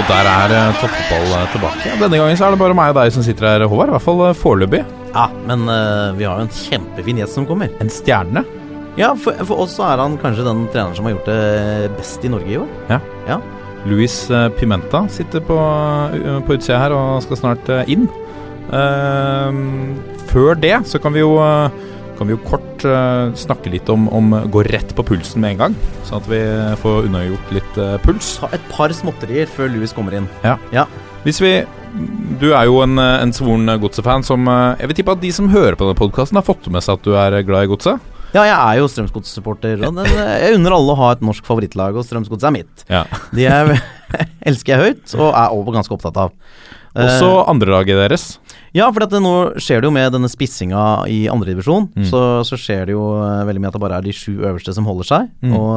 Og der er uh, toppfotball tilbake. Denne gangen så er det bare meg og deg som sitter her, Håvard. I hvert fall uh, foreløpig. Ja, men uh, vi har jo en kjempefin gjest som kommer. En stjerne. Ja, for, for, oss så er han kanskje den treneren som har gjort det best i Norge i år. Ja. ja. Luis Pimenta sitter på, på utsida her og skal snart inn. før det så kan vi jo kan vi jo kort uh, snakke litt om, om gå rett på pulsen med en gang. Sånn at vi får unnagjort litt uh, puls. Ta et par småtterier før Louis kommer inn. Ja. ja. Hvis vi Du er jo en, en svoren godsefan som uh, Jeg vil tippe at de som hører på denne podkasten, har fått med seg at du er glad i godset? Ja, jeg er jo Strømsgodset-supporter. Jeg unner alle å ha et norsk favorittlag, og Strømsgodset er mitt. Ja. De er, elsker jeg høyt, og er også ganske opptatt av. Også andrelaget deres. Ja, for det, nå skjer det jo med denne spissinga i andredivisjon, mm. så, så skjer det jo veldig mye at det bare er de sju øverste som holder seg, mm. og,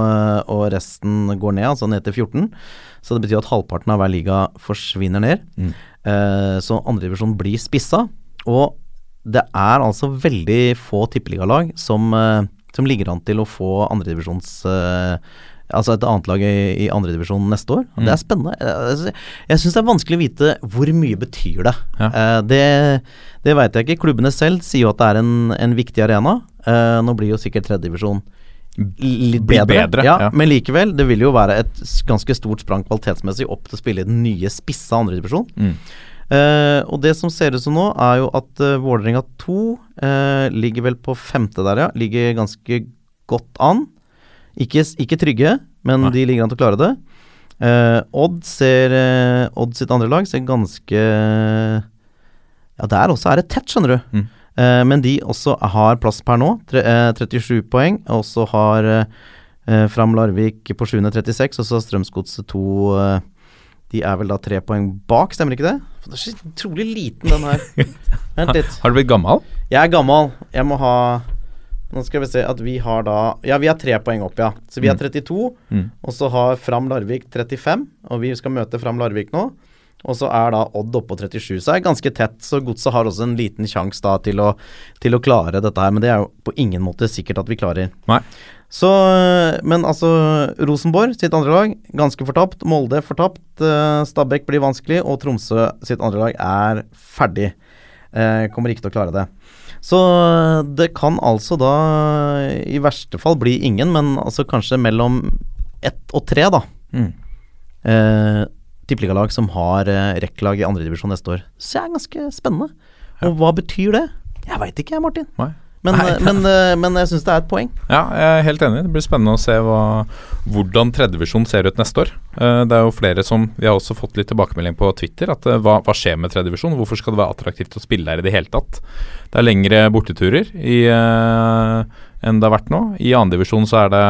og, resten går ned, altså ned til 14. Så det betyr at halvparten av hver liga forsvinner ned. Mm. Eh, så andredivisjon blir spissa. Og det er altså veldig få tippeligalag som, eh, som ligger an til å få andredivisjons eh, Altså et annet lag i, i andredivisjon neste år. Mm. Det er spennende. Jeg, jeg syns det er vanskelig å vite hvor mye betyr det. Ja. Eh, det det veit jeg ikke. Klubbene selv sier jo at det er en, en viktig arena. Eh, nå blir jo sikkert tredjedivisjon litt bedre, bedre ja, ja. men likevel. Det vil jo være et ganske stort sprang kvalitetsmessig opp til å spille i den nye spissa andredivisjon. Mm. Uh, og det som ser ut som nå, er jo at uh, Vålerenga 2 uh, ligger vel på femte der, ja. Ligger ganske godt an. Ikke, ikke trygge, men Nei. de ligger an til å klare det. Odd ser Odd sitt andre lag ser ganske Ja, der også er det tett, skjønner du. Mm. men de også har plass per nå. Tre, 37 poeng. Og så har Fram Larvik på 736, og så har Strømsgodset 2 de er vel da tre poeng bak, stemmer ikke det? Det er så utrolig liten, den her. Vent litt. Har du blitt gammel? Jeg er gammel. Jeg må ha Nå skal vi se at vi har da Ja, vi har tre poeng opp, ja. Så vi har 32. Mm. Og så har Fram Larvik 35. Og vi skal møte Fram Larvik nå. Og så er da Odd oppe på 37, så er det ganske tett. Så Godset har også en liten sjanse da til å, til å klare dette her. Men det er jo på ingen måte sikkert at vi klarer. Nei. Så, men altså, Rosenborg sitt andre lag, ganske fortapt. Molde fortapt. Uh, Stabæk blir vanskelig, og Tromsø sitt andre lag er ferdig. Uh, kommer ikke til å klare det. Så det kan altså da i verste fall bli ingen, men altså kanskje mellom ett og tre, da. Mm. Eh, Tippeligalag som har eh, rekklag i andredivisjon neste år. Så det er ganske spennende. Ja. Og hva betyr det? Jeg veit ikke, Martin. Nei. Men, Nei. men, men, jeg syns det er et poeng. Ja, jeg er helt enig. Det blir spennende å se hva, hvordan tredjevisjon ser ut neste år. Det er jo flere som Vi har også fått litt tilbakemelding på Twitter. At hva, hva skjer med tredjevisjon? Hvorfor skal det være attraktivt å spille der i det hele tatt? Det er lengre borteturer i, enn det har vært nå. I andredivisjon så er det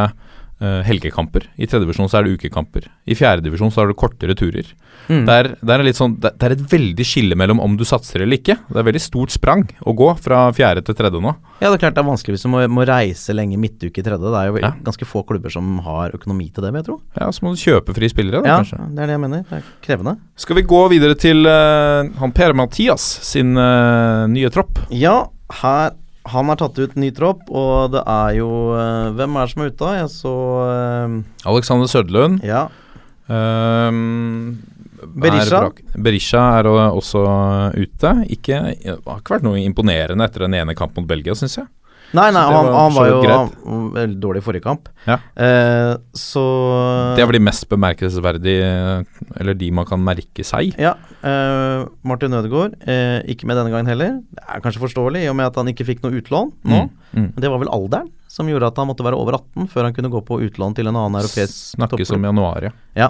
helgekamper. I tredjedivisjon så er det ukekamper. I fjerdedivisjon så er det kortere turer. Mm. Det, er, det, er sånn, det, er et veldig skille mellom om du satser eller ikke. Det er veldig stort sprang å gå fra fjerde til tredje nå. Ja, det er klart det er vanskelig hvis du må, må reise lenge midtuke i tredje. Det er jo Ja. ganske få klubber som har økonomi til det, vil jeg tro. Ja, Så må du kjøpe fri spillere, da, Ja, kanskje. det er det jeg mener. Det er krevende. Skal vi gå videre til uh, han Per-Mathias sin uh, nye tropp? Ja, her han har tatt ut ny tropp, og det er jo eh, Hvem er det som er ute? Jeg så eh, Alexander Sødlund. Ja. Um, Berisha. er Berisha er også ute. Ikke, det har ikke vært noe imponerende etter den ene kampen mot Belgia, syns jeg. Nei, nei, han, var han var jo han, veldig dårlig i forrige kamp. Ja. Eh, så Det er vel de mest bemerkelsesverdige, eller de man kan merke seg. Ja. eh, Martin Ødegaard, eh, ikke med denne gangen heller. Det er kanskje forståelig, i og med at han ikke fikk noe utlån nå. Mm, mm. Det var vel alderen som gjorde at han måtte være over 18 før han kunne gå på utlån til en annen europeisk Snakkes om januar, ja. Ja.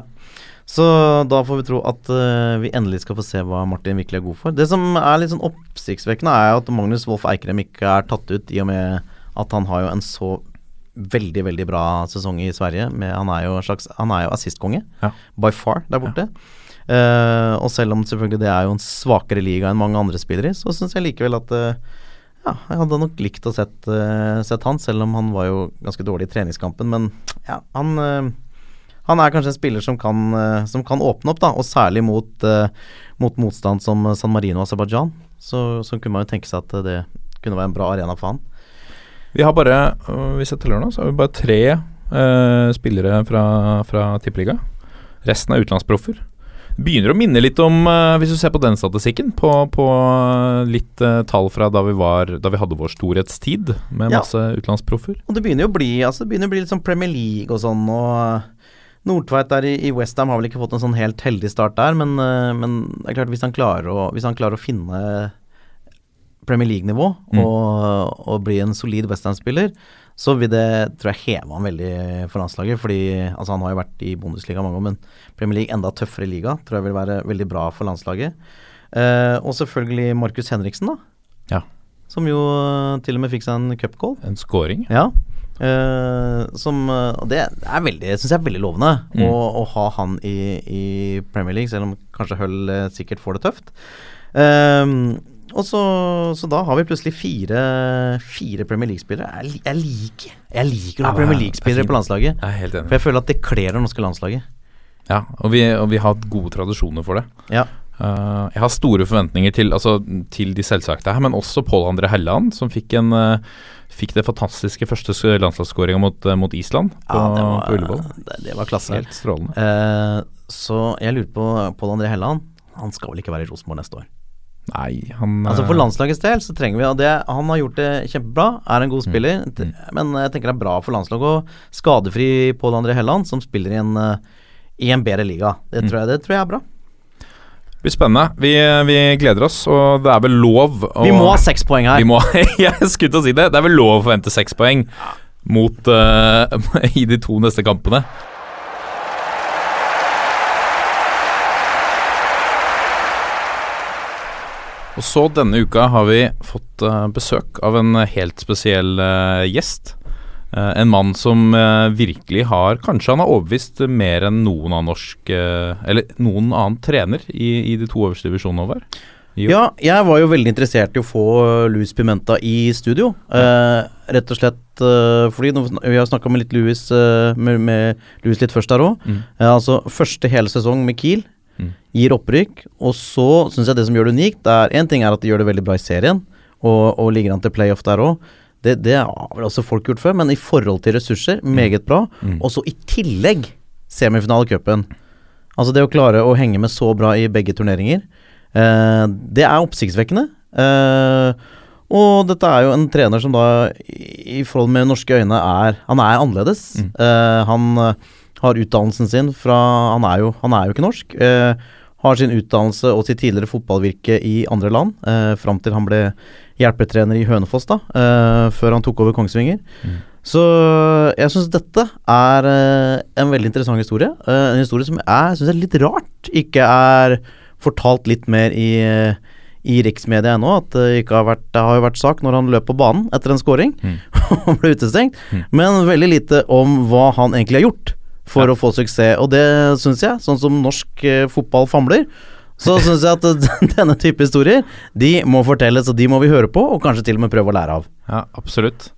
Så da får vi tro at uh, vi endelig skal få se hva Martin virkelig er god for. Det som er litt sånn oppsiktsvekkende, er at Magnus Wolff Eikrem ikke er tatt ut, i og med at han har jo en så veldig, veldig bra sesong i Sverige. Med, han er jo en slags Han er jo assistkonge, Ja. by far, der borte. Eh, og selv om selvfølgelig det er jo en svakere liga enn mange andre spillere i, så syns jeg likevel at uh, ja, jeg hadde nok likt å sett, uh, sett han, selv om han var jo ganske dårlig i treningskampen. Men ja, han, han er kanskje en spiller som kan, eh, som kan åpne opp, da, og særlig mot, eh, mot motstand som San Marino og Aserbajdsjan. Så, så kunne man jo tenke seg at det kunne være en bra arena for han. Vi har bare, øh, hvis jeg teller nå, så har vi bare tre øh, spillere fra, fra Tippeliga. Resten er utenlandsproffer. Begynner å minne litt om, øh, hvis du ser på den statistikken, på, på litt øh, tall fra da vi, var, da vi hadde vår storhetstid med Ja. masse utenlandsproffer. Og det begynner jo å bli altså det begynner å bli litt sånn Premier League og sånn. Og Nordtveit der i, i Westham har vel ikke fått en sånn helt heldig start der, men, eh, men det er klart hvis han klarer å, han klarer å finne Premier League-nivå Mm. og, og bli en solid Westham-spiller, så vil det tror jeg heve han veldig for landslaget. Fordi altså han har jo vært i Bundesliga mange år, men Premier League enda tøffere liga tror jeg vil være veldig bra for landslaget. Eh, og selvfølgelig Markus Henriksen, da. Ja. Som jo til og med fikk seg en cupgoal. En scoring. Ja. Eh, som eh, Og det er veldig, syns jeg er veldig lovende Mm. å, å ha han i, i Premier League, selv om kanskje Hull eh, sikkert får det tøft. Ehm, og så, så da har vi plutselig fire, fire Premier League-spillere. Jeg, jeg liker Jeg liker å ha Ja, Premier er League-spillere på landslaget. Jeg For jeg føler at det kler det norske landslaget. Ja, og vi, og vi har hatt gode tradisjoner for det. Ja. Uh, jeg har store forventninger til, altså, til de selvsagte her, men også Pål André Helland, som fikk, en, uh, fikk det fantastiske første landslagsskåringa mot, uh, mot Island på, Ja, det var, på Ullevål. det, det var klasse. Helt strålende. Eh, så jeg lurer på Pål André Helland. Han skal vel ikke være i Rosenborg neste år? Nei, han Altså For uh, landslagets del så trenger vi det, Han har gjort det kjempebra, er en god spiller. Mm. Men jeg tenker det er bra for landslaget og skadefri Pål André Helland, som spiller i en, eh, i en bedre liga. Mm. Det tror, jeg, det tror jeg er bra. Blir spennende. Vi, vi gleder oss, og det er vel lov å Vi må ha seks poeng her. vi må, Jeg skulle til å si det. Det er vel lov å forvente seks poeng mot uh, i de to neste kampene. Og så denne uka har vi fått eh, besøk av en helt spesiell eh, gjest. Eh, en mann som eh, virkelig har Kanskje han har overbevist mer enn noen annen norsk eh, Eller noen annen trener i, i de to øverste divisjonene over. Jo. Ja, jeg var jo veldig interessert i å få Louis Pimenta i studio. Eh, rett og slett eh, fordi nå, vi har snakka med litt Louis eh, med, med Louis litt først der òg. Mm. altså første hele sesong med Kiel Mm. gir opprykk. Og så syns jeg det som gjør det unikt, er én ting er at de gjør det veldig bra i serien, og, og ligger an til playoff der òg. Det, det har vel også folk gjort før, men i forhold til ressurser, meget bra. Mm. Og så i tillegg semifinale i cupen. Altså det å klare å henge med så bra i begge turneringer, eh, det er oppsiktsvekkende. Eh, og dette er jo en trener som da, i, i forhold med norske øyne, er Han er annerledes. Mm. Eh, han eh, har utdannelsen sin fra Han er jo, han er jo ikke norsk. Eh, har sin utdannelse og sitt tidligere fotballvirke i andre land, eh, fram til han ble hjelpetrener i Hønefoss, da, eh, før han tok over Kongsvinger. Mm. Så jeg syns dette er eh, en veldig interessant historie. Eh, en historie som jeg syns er litt rart ikke er fortalt litt mer i, eh, i riksmedia ennå. At det ikke har vært Det har jo vært sak når han løp på banen etter en scoring Mm. og ble utestengt, Mm. men veldig lite om hva han egentlig har gjort for Ja. å få suksess. Og det syns jeg, sånn som norsk eh, fotball famler, så syns jeg at eh, denne type historier, de må fortelles, og de må vi høre på, og kanskje til og med prøve å lære av. Ja, absolutt.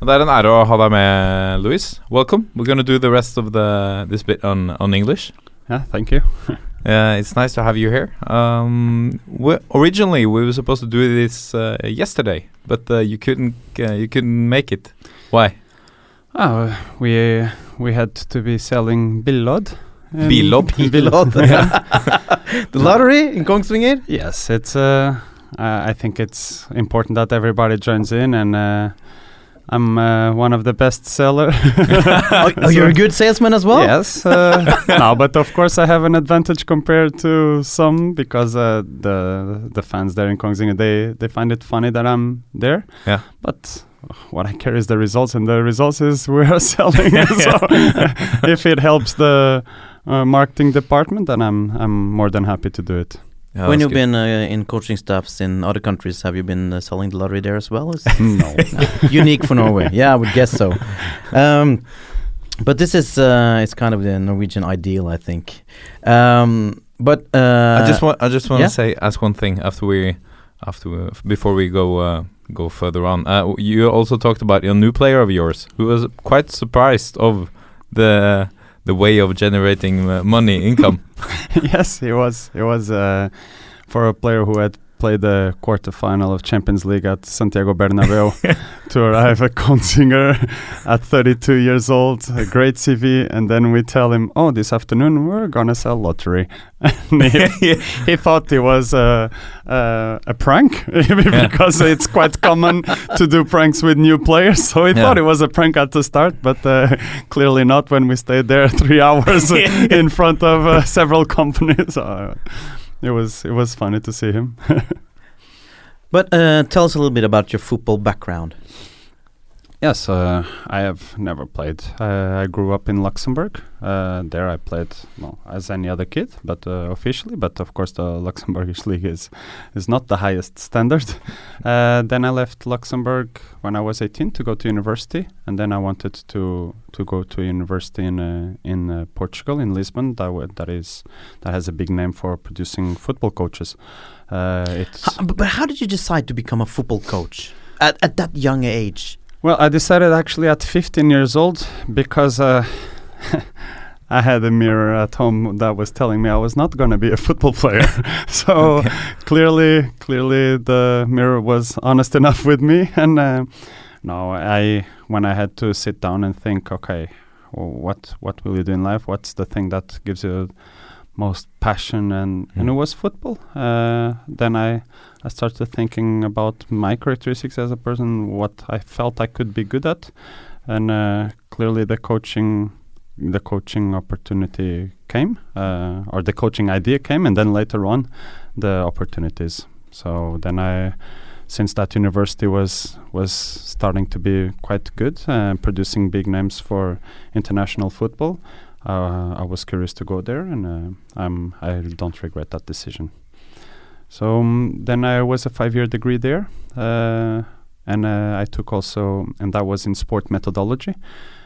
Og Det er en ære å ha deg med, Louis. Welcome. We're going to do the rest of the this bit on, on English. Yeah, thank you. Uh, it's nice to have you here. Um, we, originally, we were supposed to do this uh, yesterday, but uh, you couldn't. Uh, you couldn't make it. Why? Oh, we we had to be selling Billod. In- Billod? Billod. The lottery in Kongsvinger. Yes, it's. Uh, I I think it's important that everybody joins in, and uh, I'm uh, one of the best seller. Oh, oh, you're a good salesman as well? Yes. Uh, no, but of course I have an advantage compared to some because uh, the the fans there in Kongsvinger they they find it funny that I'm there. Yeah. But what I care is the results, and the results is we are selling. so if it helps the uh, marketing department, and I'm I'm more than happy to do it. Yeah, when you've good. been uh, in coaching staffs in other countries, have you been uh, selling the lottery there as well? Is No. unique for Norway. Yeah, I would guess so. Um, but this is uh, it's kind of the Norwegian ideal, I think. Um, But uh, I just want I just want to yeah. say ask one thing after we after we, before we go uh, go further on. Uh, you also talked about a new player of yours who was quite surprised of the the way of generating uh, money income. yes, he was. He was uh, for a player who had played the quarterfinal of Champions League at Santiago Bernabeu to arrive at Kongsvinger at 32 years old, a great CV, and then we tell him, "Oh, this afternoon we're gonna sell lottery." he, he thought it was a a, a prank because it's quite common to do pranks with new players. So he Yeah. thought it was a prank at the start, but uh, clearly not when we stayed there three hours in front of uh, several companies. It was it was funny to see him. but uh, tell us a little bit about your football background. Yes, uh, I have never played. Uh, I grew up in Luxembourg. Uh, there I played well, as any other kid, but uh, officially. But of course, the Luxembourgish league is is not the highest standard. Uh, then I left Luxembourg when I was 18 to go to university, and then I wanted to to go to university in uh, in Portugal in Lisbon. That that is that has a big name for producing football coaches. Uh, but, but how did you decide to become a football coach at, at that young age? Well, I decided actually at 15 years old because uh, I had a mirror at home that was telling me I was not going to be a football player. so clearly, clearly the mirror was honest enough with me. And uh, no, I when I had to sit down and think, okay, w- what what will you do in life? What's the thing that gives you most passion? And and it was football. Uh, then I I started thinking about my characteristics as a person, what I felt I could be good at, and uh, clearly the coaching, the coaching opportunity came, uh, or the coaching idea came, and then later on, the opportunities. So then I, since that university was was starting to be quite good, uh, producing big names for international football, uh, I was curious to go there, and uh, I'm I don't regret that decision. So um, then I was a five-year degree there, uh, and uh, I took also, and that was in sport methodology.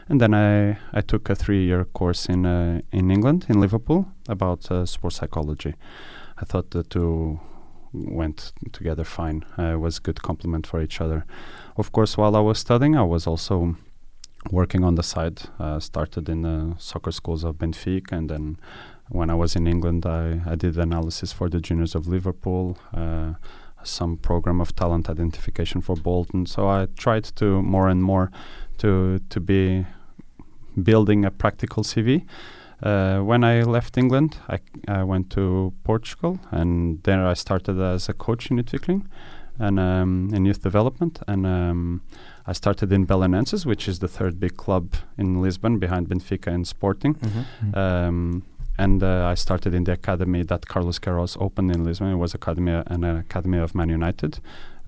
And then I I took a three-year course in in England in Liverpool about sports psychology. I thought the two went together fine. Uh, it was a good complement for each other. Of course, while I was studying, I was also working on the side. Uh, started in the soccer schools of Benfica, and then when I was in England, I, I did analysis for the juniors of Liverpool, uh, some program of talent identification for Bolton. So I tried to more and more to to be building a practical CV. Uh, when I left England, I, I went to Portugal, and there I started as a coach in Utvikling and um, in youth development. And um, I started in Belenenses, which is the third big club in Lisbon, behind Benfica and Sporting. Um, and uh, I started in the academy that Carlos Queiroz opened in Lisbon. It was academy an academy of Man United,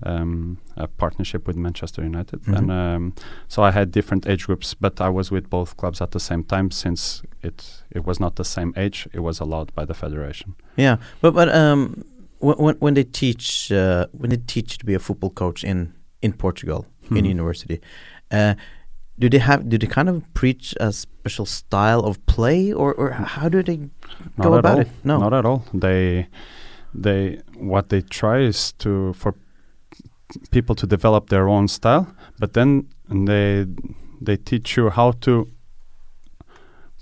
um, a partnership with Manchester United, Mhm. and um, so I had different age groups. But I was with both clubs at the same time since it it was not the same age. It was allowed by the federation. Yeah, but but um, when when, when they teach uh, when they teach to be a football coach in in Portugal in Mhm. university, uh, do they have do they kind of preach a special style of play or or how do they Not go about all. it? No, not at all. They they what they try is to for people to develop their own style, but then they they teach you how to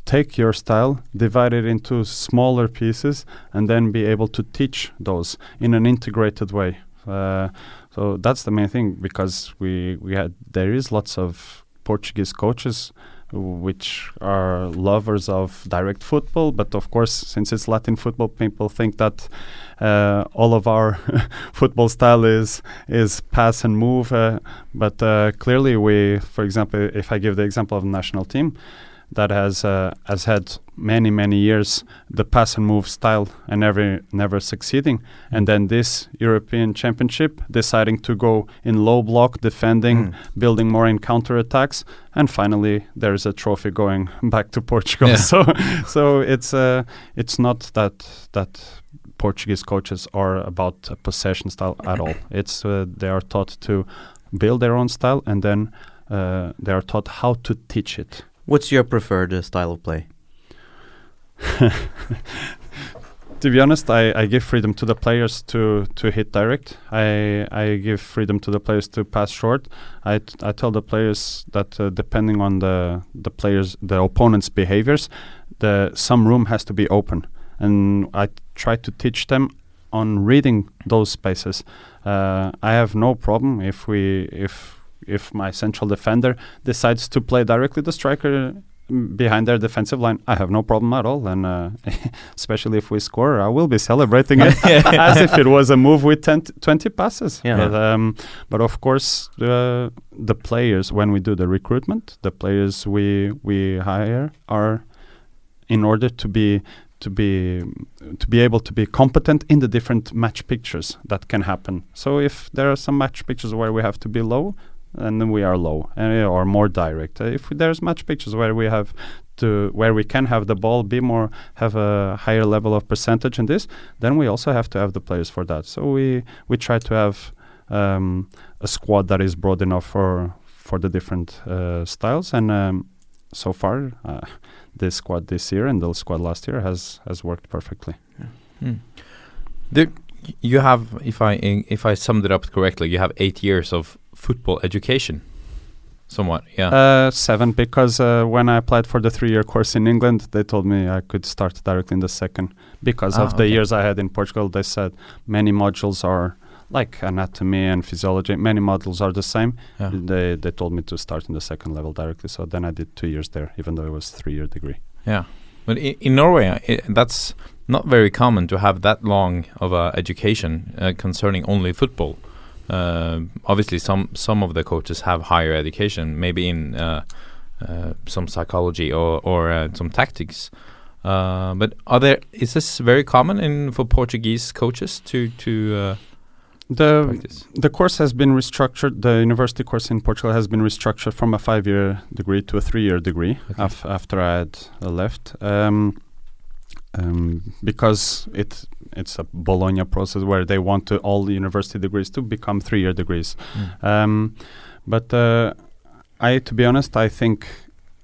take your style, divide it into smaller pieces, and then be able to teach those in an integrated way. Uh, so that's the main thing because we we had there is lots of Portuguese coaches which are lovers of direct football, but of course, since it's Latin football, people think that uh, all of our football style is is pass and move. Uh, but uh, clearly, we, for example, if I give the example of the national team, that has uh, has had many many years the pass and move style and never never succeeding, and then this European Championship deciding to go in low block defending, Mm. building more in counter attacks, and finally there's a trophy going back to Portugal. Yeah. So so it's uh, it's not that that Portuguese coaches are about a possession style at all. It's uh, they are taught to build their own style and then uh, they are taught how to teach it. What's your preferred uh, style of play? to be honest, I, I give freedom to the players to, to hit direct. I I give freedom to the players to pass short. I, I tell the players that uh, depending on the the players the opponent's behaviors, the some room has to be open, and I try to teach them on reading those spaces. Uh, I have no problem if we if if my central defender decides to play directly the striker mm, behind their defensive line, I have no problem at all. And uh, especially if we score, I will be celebrating it as if it was a move with 10 t- 20 passes. Yeah. But, um, but of course, the the players when we do the recruitment, the players we we hire are in order to be to be to be able to be competent in the different match pictures that can happen. So if there are some match pictures where we have to be low, and then we are low uh, or more direct. Uh, if there's match pictures where we have to where we can have the ball be more have a higher level of percentage in this, then we also have to have the players for that. So we we try to have um, a squad that is broad enough for for the different uh, styles and. Um, so far, uh, this squad this year and the squad last year has has worked perfectly. There, you have, if I if I summed it up correctly, you have eight years of football education, somewhat. Yeah. Uh, seven, because uh, when I applied for the three-year course in England, they told me I could start directly in the second. Because Ah, of the years I had in Portugal, they said many modules are like anatomy and physiology. Many modules are the same. Yeah. They they told me to start in the second level directly. So then I did two years there, even though it was three-year degree. Yeah, but in, in Norway, i that's not very common to have that long of a education uh, concerning only football. Uh, obviously, some some of the coaches have higher education, maybe in uh, uh, some psychology or or uh, some tactics. Uh, but are there is this very common in for Portuguese coaches to to uh, The practice? the course has been restructured. The university course in Portugal has been restructured from a five-year degree to a three-year degree Okay. af- after I had uh, left, um, um, because it it's a Bologna process where they want to all the university degrees to become three-year degrees. Um, but uh, I, to be honest, I think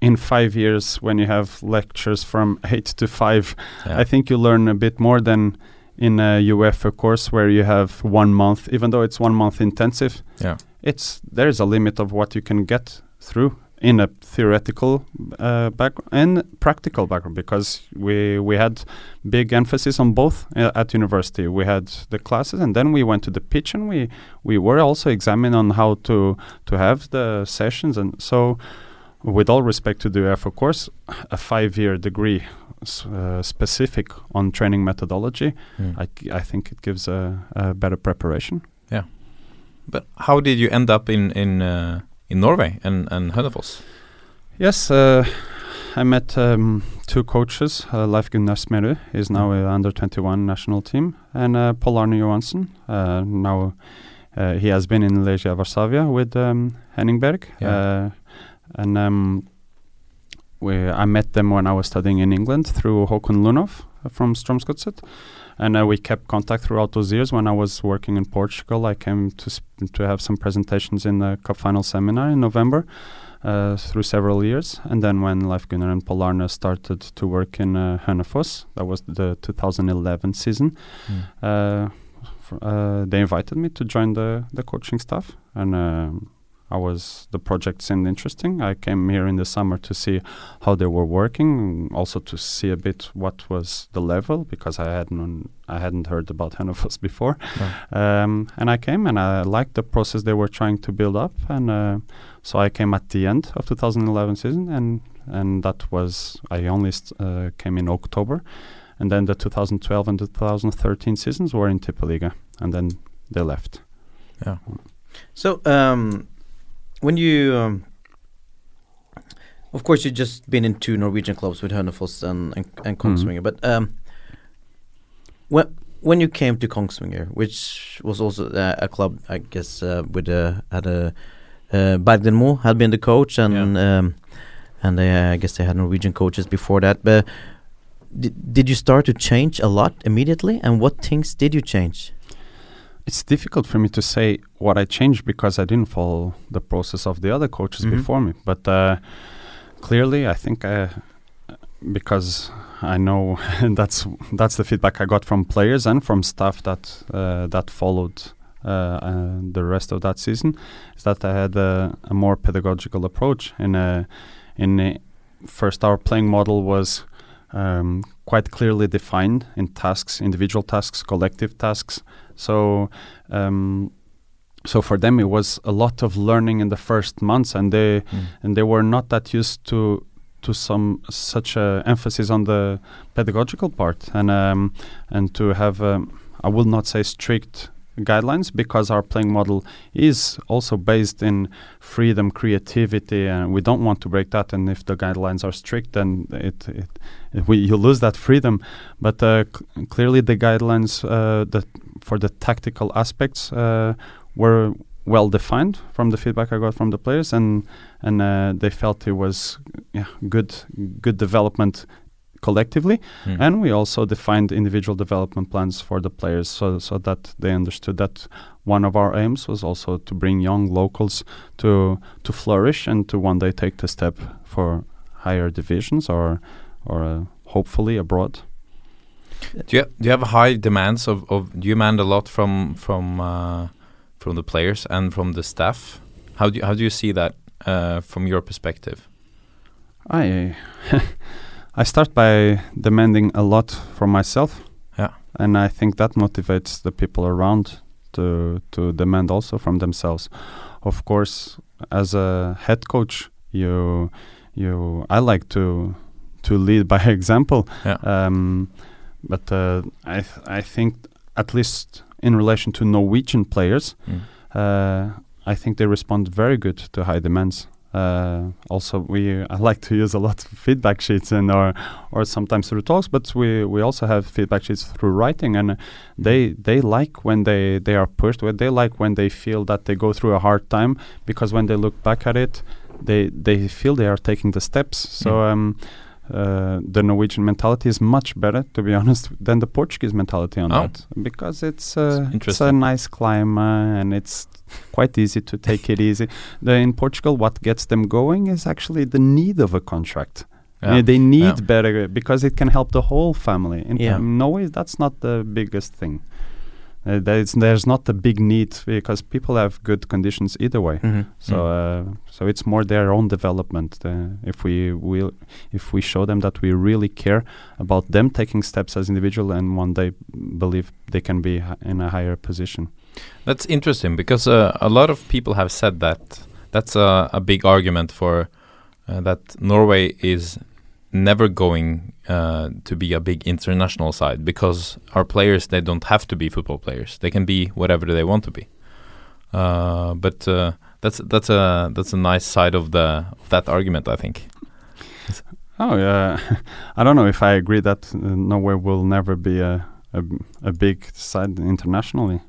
in five years, when you have lectures from eight to five, Yeah. I think you learn a bit more than in a UEFA course where you have one month, even though it's one month intensive. Yeah. It's there's a limit of what you can get through in a theoretical uh, background and practical background because we we had big emphasis on both uh, at university. We had the classes and then we went to the pitch and we we were also examining on how to to have the sessions and so with all respect to the UEFA course, a five-year degree uh, specific on training methodology, Mm. I, I think it gives a, a better preparation. Yeah, but how did you end up in in uh, in Norway and and Hønefoss? Yes, uh, I met um, two coaches. Uh, Leif Gunnar Smerud is now uh, under 21 national team, and uh, Pål Arne Johansen. Uh, now uh, he has been in Legia Varsavia with um, Henning Berg, Yeah. uh, and um, we I met them when I was studying in England through Håkon Lunov from Strømsgodset. And uh, we kept contact throughout those years. When I was working in Portugal, I came to sp- to have some presentations in the cup final seminar in November uh, through several years. And then when Leif Gunnar and Pål Arne started to work in uh, that was the 2011 season, uh, fr- uh, they invited me to join the, the coaching staff. And um I was, the project seemed interesting. I came here in the summer to see how they were working, also to see a bit what was the level, because I hadn't, I hadn't heard about Hønefoss before. Um, and I came and I liked the process they were trying to build up. And uh, so I came at the end of 2011 season, and and that was I only st- uh, came in October, and then the 2012 and 2013 seasons were in Tippeliga, and then they left. Yeah. So, um, when you, um, of course, you've just been in two Norwegian clubs with Hønefoss and and, and Kongsvinger, but um, when when you came to Kongsvinger, which was also uh, a club, I guess, uh, with a had a uh, Bergdenmo had been the coach, and um, and they, I guess they had Norwegian coaches before that, but. Did, did you start to change a lot immediately, and what things did you change? It's difficult for me to say what I changed because I didn't follow the process of the other coaches Mhm. before me. But uh, clearly, I think I, because I know that's that's the feedback I got from players and from staff that uh, that followed uh, uh, the rest of that season. Is that I had a, a more pedagogical approach. In a, in a first, our playing model was um, quite clearly defined in tasks, individual tasks, collective tasks. So. Um, so for them it was a lot of learning in the first months and they Mm. and they were not that used to to some such a emphasis on the pedagogical part and um, and to have um, I will not say strict guidelines because our playing model is also based in freedom creativity and we don't want to break that and if the guidelines are strict then it, it, it we you lose that freedom but uh, c- clearly the guidelines uh, that for the tactical aspects uh, were well defined from the feedback I got from the players, and and uh, they felt it was yeah good good development collectively, Mm. and we also defined individual development plans for the players, so so that they understood that one of our aims was also to bring young locals to to flourish and to one day take the step for higher divisions or or uh, hopefully abroad. Do you do you have high demands of, of do you demand a lot from from uh, from the players and from the staff? How do you, how do you see that uh, from your perspective? I I start by demanding a lot from myself. Yeah. And I think that motivates the people around to to demand also from themselves. Of course, as a head coach, you you I like to to lead by example. Yeah. Um, but uh, I th- I think at least in relation to Norwegian players, Mm. uh, I think they respond very good to high demands. Uh, also, we I like to use a lot of feedback sheets and or or sometimes through talks, but we, we also have feedback sheets through writing, and they they like when they they are pushed. When they like when they feel that they go through a hard time, because when they look back at it, they they feel they are taking the steps. So. Mm. Um, uh, the Norwegian mentality is much better, to be honest, than the Portuguese mentality on Oh. that, because it's, uh, it's a nice climb uh, and it's quite easy to take it easy. The, in Portugal, what gets them going is actually the need of a contract. Yeah. They need Yeah. better because it can help the whole family. In Yeah. Norway, that's not the biggest thing. Uh, there's, there's not a big need because people have good conditions either way. Mhm. So uh, so it's more their own development. Uh, if we will, if we show them that we really care about them taking steps as individual and one day believe they can be in a higher position. That's interesting because uh, a lot of people have said that that's a, a big argument for uh, that Norway is never going uh, to be a big international side because our players they don't have to be football players; they can be whatever they want to be. Uh, but uh, that's that's a that's a nice side of the of that argument, I think. Oh yeah, I don't know if I agree that uh, Norway will never be a, a a big side internationally.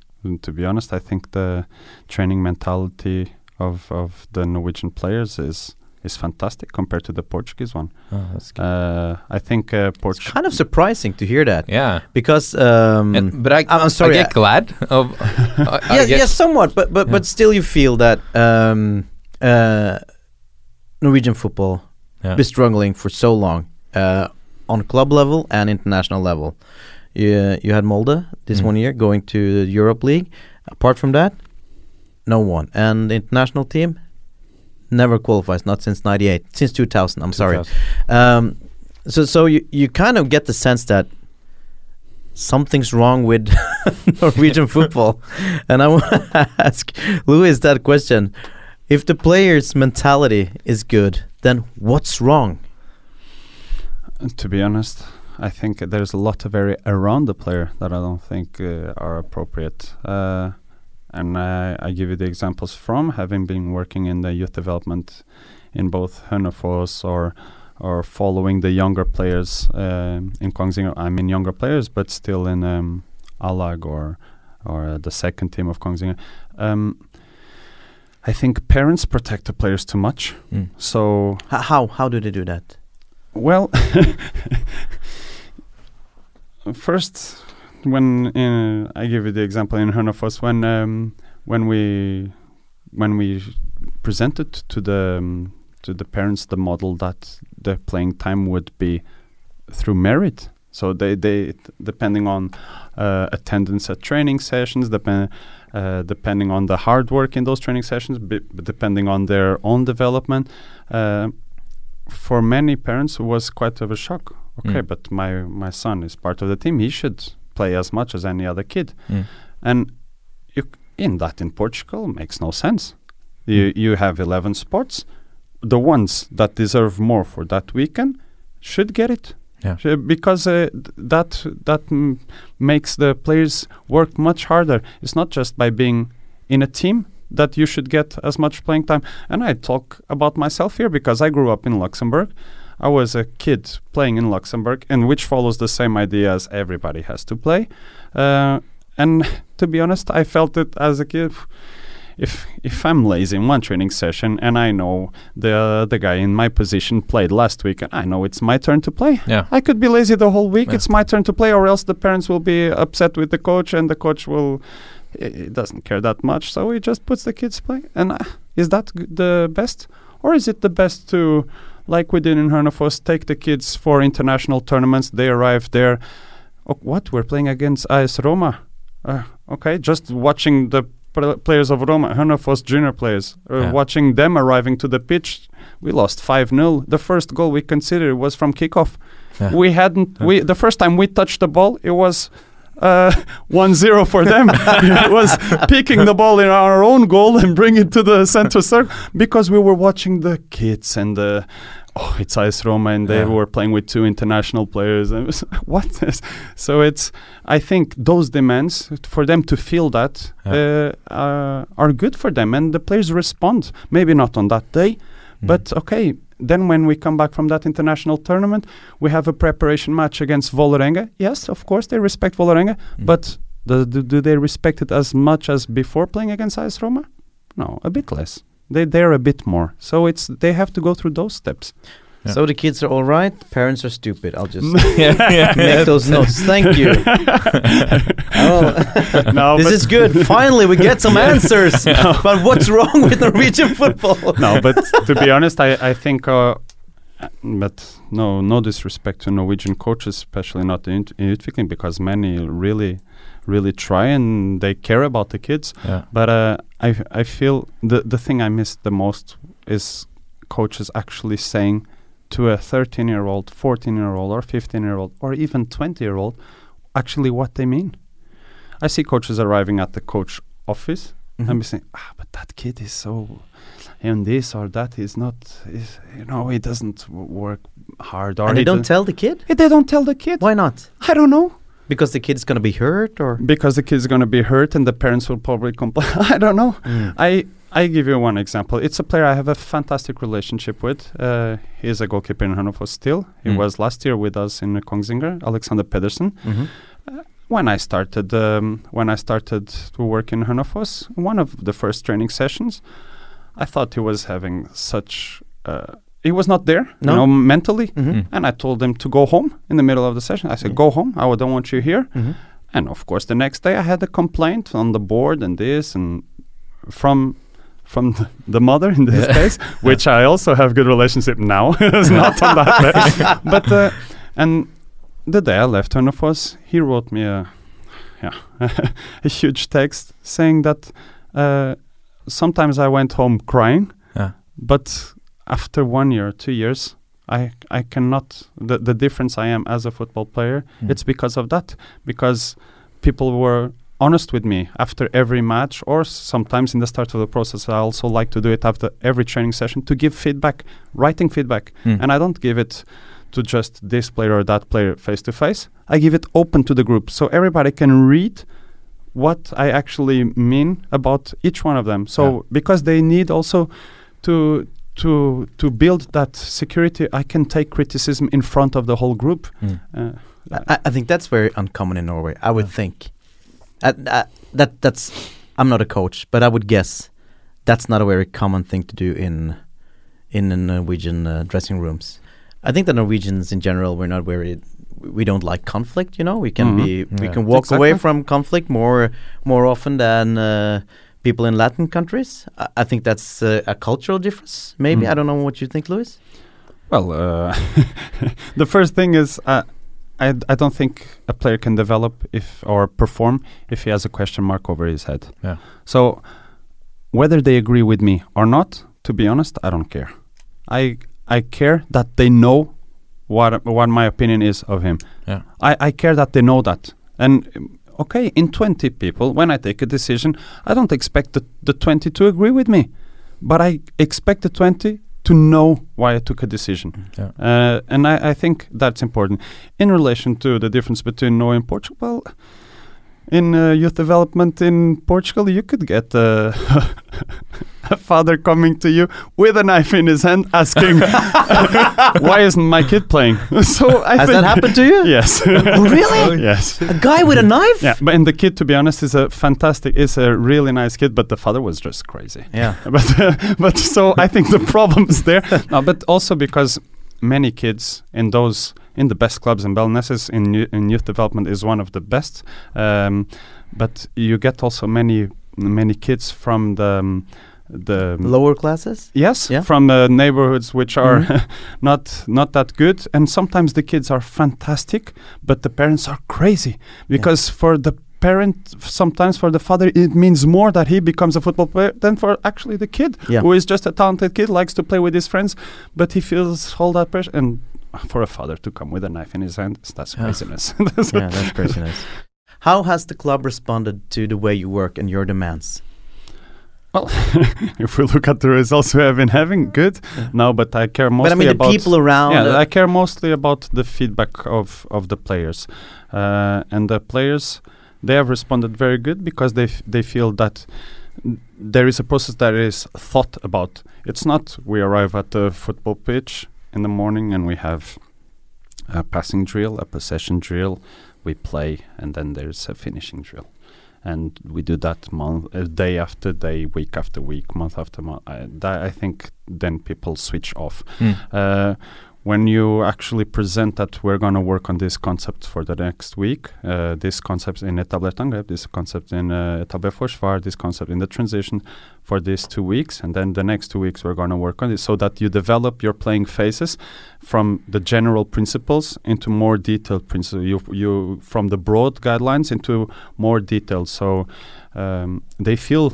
To be honest, I think the training mentality of of the Norwegian players is is fantastic compared to the Portuguese one. Oh, that's good. Uh, I think uh, It's Portugal. kind of surprising to hear that yeah. because um, And- but I, I'm- I'm sorry, I I- glad of. I, I yeah, get- yeah, somewhat, but but Yeah. but still, you feel that um, uh, Norwegian football Yeah. been struggling for so long uh, on club level and international level. You you had Molde this Mm. one year going to the Europe League. Apart from that, no one. And the international team never qualifies, not since '98, since 2000. I'm sorry. Um, so so you you kind of get the sense that something's wrong with Norwegian football, and I want to ask Louis that question: If the players' mentality is good, then what's wrong? To be honest, I think there's a lot of area around the player that I don't think uh, are appropriate. Uh, and I, I give you the examples from having been working in the youth development in both Hønefoss or or following the younger players uh, in Kongsvinger. I mean younger players, but still in um, Alag or or uh, the second team of Kongsvinger. Um, I think parents protect the players too much. Mm. So H- how how do they do that? well, first, when uh, I give you the example in Hønefoss, when um, when we when we presented to the um, to the parents the model that the playing time would be through merit. So they they depending on uh, attendance at training sessions, depend uh, depending on the hard work in those training sessions, b- depending on their own development. Uh, for many parents, it was quite of a shock. Okay, Mm. but my my son is part of the team. He should play as much as any other kid, Mm. and you, in that in Portugal makes no sense. You you have eleven sports. The ones that deserve more for that weekend should get it. Yeah. Because uh, th- that that m- makes the players work much harder. It's not just by being in a team that you should get as much playing time. And I talk about myself here because I grew up in Luxembourg. I was a kid playing in Luxembourg, and which follows the same idea as everybody has to play. Uh, and to be honest, I felt it as a kid. If if I'm lazy in one training session and I know the the guy in my position played last week and I know it's my turn to play, Yeah. I could be lazy the whole week. Yeah. It's my turn to play, or else the parents will be upset with the coach, and the coach will he doesn't care that much. So he just puts the kids play. And uh, is that the best, or is it the best to, like we did in Hønefoss, take the kids for international tournaments? They arrive there. Oh, what we're playing against AS Roma? Uh, okay, just watching the pl- players of Roma, Hønefoss junior players, uh, Yeah. watching them arriving to the pitch. We lost 5 0. The first goal we considered was from kickoff. Yeah. We hadn't, we the first time we touched the ball, it was uh, 1-0 for them. it was picking the ball in our own goal and bring it to the center circle because we were watching the kids and the oh it's AS Roma and they Yeah. were playing with two international players and was, what is so it's I think those demands for them to feel that uh, uh, are good for them and the players respond maybe not on that day Mm. but okay then when we come back from that international tournament we have a preparation match against Vålerenga. Yes of course they respect Vålerenga Mm. but do, do, do they respect it as much as before playing against AS Roma? No a bit less. They they're a bit more. So it's they have to go through those steps Yeah. So the kids are all right, parents are stupid. I'll just make those notes. Thank you. oh, no this is good. Finally, we get some answers. But what's wrong with Norwegian football? no, but to be honest, I I think. Uh, but no, no disrespect to Norwegian coaches, especially not in, in Utvikling, because many really, really try and they care about the kids. yeah. But uh, I I feel the the thing I miss the most is coaches actually saying to a 13 year old, 14 year old, or 15 year old, or even 20 year old, actually what they mean. I see coaches arriving at the coach office Mm-hmm. and be saying, ah, but that kid is so, and this or that is not, is, you know, he doesn't w- work hard. Or And they don't do- tell the kid? Eh, They don't tell the kid. Why not? I don't know. Because the kid's gonna be hurt, or Because the kid's going to be hurt and the parents will probably complain. I don't know. Mm. I I give you one example. It's a player I have a fantastic relationship with. Uh, he's a goalkeeper in Hønefoss still. He Mm. was last year with us in Kongsvinger, Alexander Pedersen. Mhm. When I started, um, when I started to work in Hønefoss, one of the first training sessions, I thought he was having such. Uh, he was not there, No. you know, mentally. Mhm. Mm. And I told him to go home in the middle of the session. I said, Yeah. "Go home. I don't want you here." Mhm. And of course, the next day I had a complaint on the board and this and from from the, the mother in this case, which I also have good relationship now. it's not on that day. but uh, and the day I left Hønefoss, he wrote me a yeah a huge text saying that uh, sometimes I went home crying, Yeah. but after one year, two years. I, I cannot the, the difference I am as a football player Mm. it's because of that because people were honest with me after every match or sometimes in the start of the process i also like to do it after every training session to give feedback writing feedback Mm. and i don't give it to just this player or that player face to face i give it open to the group so everybody can read what i actually mean about each one of them so Yeah. because they need also to to to build that security i can take criticism in front of the whole group Mm. uh, I, I think that's very uncommon in Norway. I would think. Uh, uh, that that's. I'm not a coach, but I would guess that's not a very common thing to do in in the Norwegian uh, dressing rooms. I think the Norwegians in general we're not very. We don't like conflict. You know, we can Mhm. be we can walk away from conflict more more often than. Uh, People in Latin countries, I, I think that's uh, a cultural difference. Maybe Mm. I don't know what you think, Louis. Well, uh, the first thing is I I don't think a player can develop if or perform if he has a question mark over his head. Yeah. So whether they agree with me or not, to be honest, I don't care. I I care that they know what what my opinion is of him. Yeah. I I care that they know that. And okay, in 20 people, when I take a decision, I don't expect the, the 20 to agree with me, but I expect the 20 to know why I took a decision. Yeah. Uh, and I, I think that's important. In relation to the difference between Norway and Portugal, well, in uh, youth development in Portugal, you could get uh, a father coming to you with a knife in his hand asking, "Why isn't my kid playing?" so I Has that happened to you? Yes. really? yes. A guy with a knife? Yeah, but and the kid, to be honest, is a fantastic, is a really nice kid, but the father was just crazy. Yeah. But uh, but so I think the problem is there, no, but also because many kids in those in the best clubs in Belenenses in in youth development is one of the best, um, but you get also many many kids from the um, the Lower classes? Yes, Yeah. from uh, neighborhoods which are Mhm. not not that good, and sometimes the kids are fantastic, but the parents are crazy because for the parent, sometimes for the father, it means more that he becomes a football player than for actually the kid, Yeah. who is just a talented kid, likes to play with his friends, but he feels all that pressure. And for a father to come with a knife in his hand, that's Yeah. craziness. yeah, that's craziness. How has the club responded to the way you work and your demands? Well, if we look at the results we have been having, good. No, but I care mostly but I mean, the about people around. Yeah, uh, I care mostly about the feedback of of the players, uh, and the players they have responded very good because they f- they feel that there is a process that is thought about. It's not we arrive at the football pitch in the morning and we have a passing drill, a possession drill, we play, and then there's a finishing drill. And we do that month, uh, day after day, week after week, month after month. I, that I think then people switch off Mm. uh, when you actually present that we're going to work on this concept for the next week, uh, this concept in etablert angrep, this concept in uh, etablert forsvar, this concept in the transition for these two weeks, and then the next two weeks we're going to work on it so that you develop your playing phases from the general principles into more detailed principles. You, you from the broad guidelines into more detailed. So um, they feel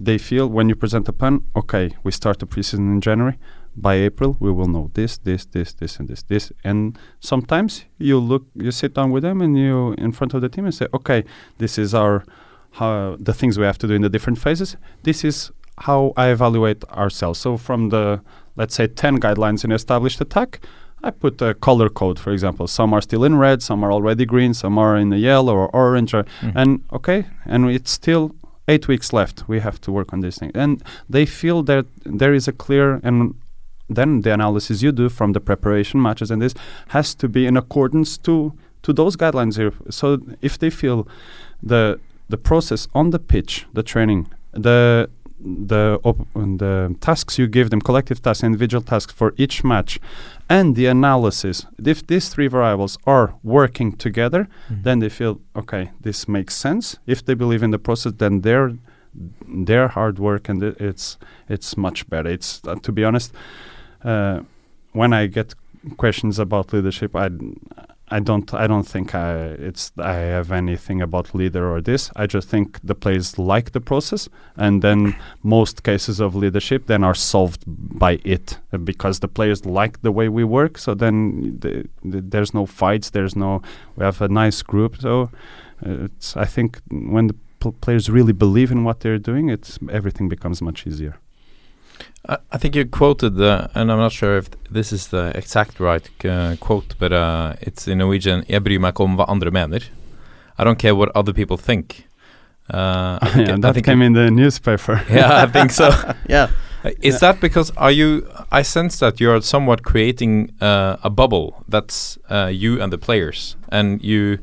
they feel when you present a plan, okay, we start the preseason in January by April we will know this, this, this, this, and this, this. And sometimes you look, you sit down with them, and you in front of the team and say, okay, this is our how the things we have to do in the different phases. This is how I evaluate ourselves. So from the let's say ten guidelines in established attack. I put a color code, for example. Some are still in red, some are already green, some are in the yellow or orange, or, Mm. and okay, and it's still eight weeks left. We have to work on this thing, and they feel that there is a clear and then the analysis you do from the preparation matches and this has to be in accordance to to those guidelines here. So if they feel the the process on the pitch, the training, the the op- the tasks you give them, collective tasks, individual tasks for each match, and the analysis. If these three variables are working together, then they feel okay. This makes sense. If they believe in the process, then their their hard work and it, it's it's much better. It's uh, to be honest, uh, when I get questions about leadership, I I don't I don't think I it's I have anything about leader or this. I just think the players like the process, and then most cases of leadership then are solved by it uh, because the players like the way we work. So then the, the, there's no fights. There's no we have a nice group. So uh, I think when the pl- players really believe in what they're doing, it's everything becomes much easier. I, I think you quoted the, and I'm not sure if this is the exact right uh, quote, but uh, it's in Norwegian. Jeg bryr meg ikke om hva andre mener. I don't care what other people think. Uh, I think, yeah, I that think came in the newspaper. Yeah, I think so. yeah. Uh, Is that because are you? I sense that you're somewhat creating uh, a bubble that's uh, you and the players, and you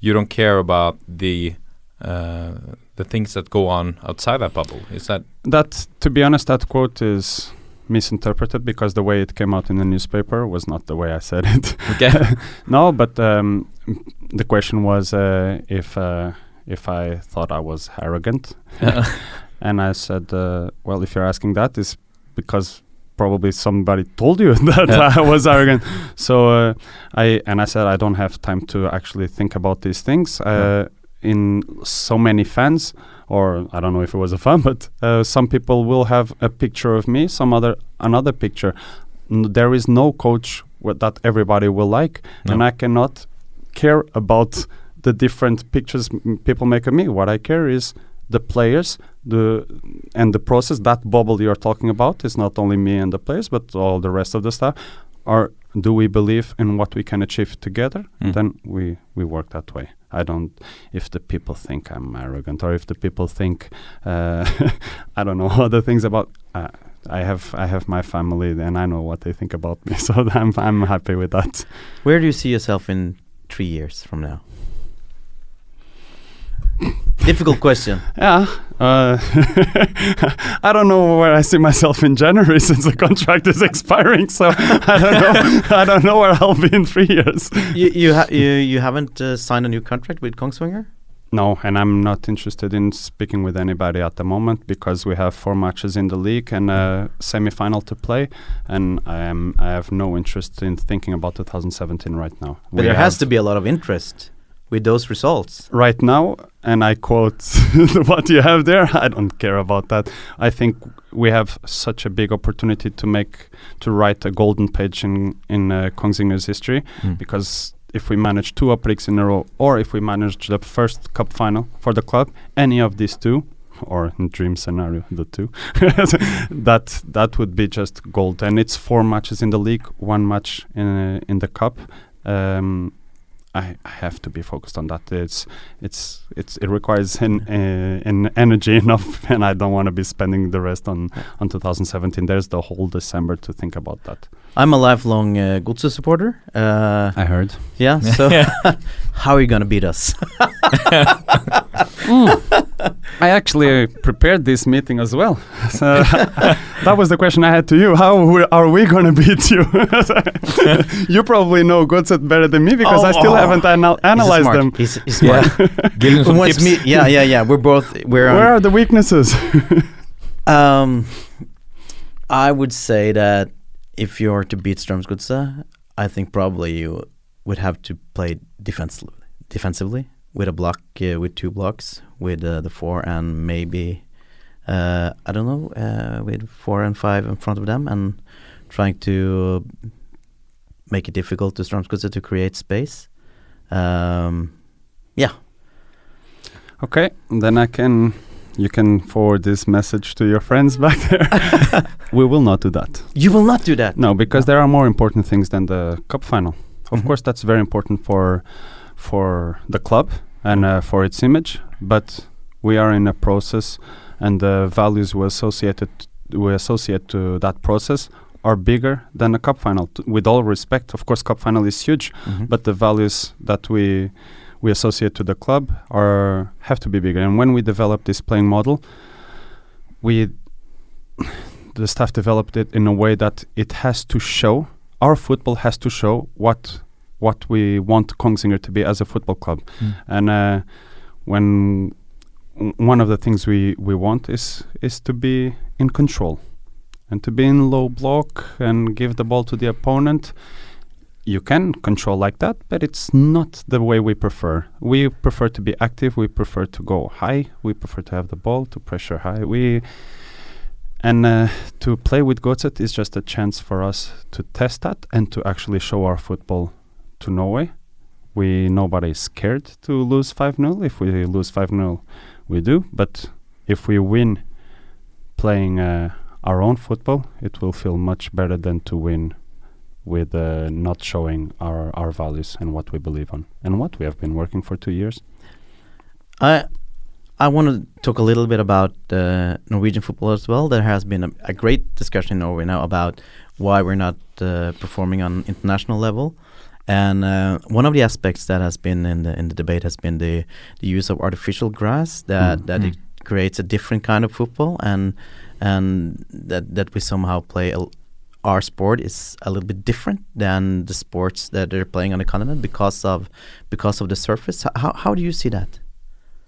you don't care about the uh, the things that go on outside that bubble. Is that That, to be honest, that quote is misinterpreted because the way it came out in the newspaper was not the way I said it. Okay. no, but um, the question was uh, if uh, if I thought I was arrogant, and I said, uh, well, if you're asking that, is because probably somebody told you that I was arrogant. So uh, I and I said I don't have time to actually think about these things. Uh, In so many fans, or I don't know if it was a fan, but uh, some people will have a picture of me, some other another picture. N- there is no coach that everybody will like, and I cannot care about the different pictures m- people make of me. What I care is the players, the and the process. That bubble you're talking about is not only me and the players, but all the rest of the staff. Are do we believe in what we can achieve together? Mm. Then we we work that way. I don't. If the people think I'm arrogant, or if the people think uh, I don't know other things about. Uh, I have I have my family, and I know what they think about me, so I'm I'm happy with that. Where do you see yourself in three years from now? Difficult question. Yeah. Uh, I don't know where I see myself in January since the contract is expiring. So I don't know. I don't know where I'll be in three years. you you, ha- you you haven't uh, signed a new contract with Kongsvinger? No, and I'm not interested in speaking with anybody at the moment because we have four matches in the league and a semi-final to play, and I am I have no interest in thinking about 2017 right now. But there has to be a lot of interest with those results. right now, and I quote what you have there. I don't care about that. I think we have such a big opportunity to make to write a golden page in in uh, Kongsvinger's history Mm. because if we manage two opprykk in a row, or if we manage the first cup final for the club, any of these two. Or in dream scenario, the two, that that would be just gold. And it's four matches in the league, one match in uh, in the cup. Um, I, I have to be focused on that. It's it's it's it requires an uh, an energy enough, and I don't want to be spending the rest on on 2017. There's the whole December to think about that. I'm a lifelong uh, Godset supporter. Uh, I heard. yeah, so how are you gonna beat us? I actually prepared this meeting as well. So that was the question I had to you. How are we going to beat you? you probably know Godset better than me because I still Oh. haven't anal- He's analyzed smart. them. He's, he's smart. Give him some tips. me- yeah, yeah, yeah. We're both we're Where on- are the weaknesses? Um, I would say that if you're to beat Strømsgodset, I think probably you would have to play defensively, defensively with a block, uh, with two blocks, with uh, the four and maybe, uh, I don't know, uh, with four and five in front of them and trying to make it difficult to Strømsgodset to create space. Um, yeah, Okay, then I can. You can forward this message to your friends back there. we will not do that. you will not do that. No, because there are more important things than the cup final. Of Mhm. course, that's very important for for the club and uh, for its image. But we are in a process, and the values we associated we associate to that process are bigger than a cup final. T- with all respect, of course, cup final is huge, Mhm. but the values that we we associate to the club are have to be bigger. And when we developed this playing model, we the staff developed it in a way that it has to show our football has to show what what we want Kongsvinger to be as a football club. Mm. And uh, when w- one of the things we, we want is is to be in control and to be in low block and give the ball to the opponent. You can control like that, but it's not the way we prefer. We prefer to be active. We prefer to go high. We prefer to have the ball to pressure high. We and uh, to play with Godset is just a chance for us to test that and to actually show our football to Norway. We nobody is scared to lose 5-0. If we lose 5-0, we do. But if we win playing uh, our own football, it will feel much better than to win with uh, not showing our, our values and what we believe on and what we have been working for two years. I I want to talk a little bit about uh, Norwegian football as well. There has been a, a great discussion in Norway now about why we're not uh, performing on international level, and uh, one of the aspects that has been in the in the debate has been the the use of artificial grass that Mm. that it creates a different kind of football and and that that we somehow play a, our sport is a little bit different than the sports that they're playing on the continent because of because of the surface. How how do you see that?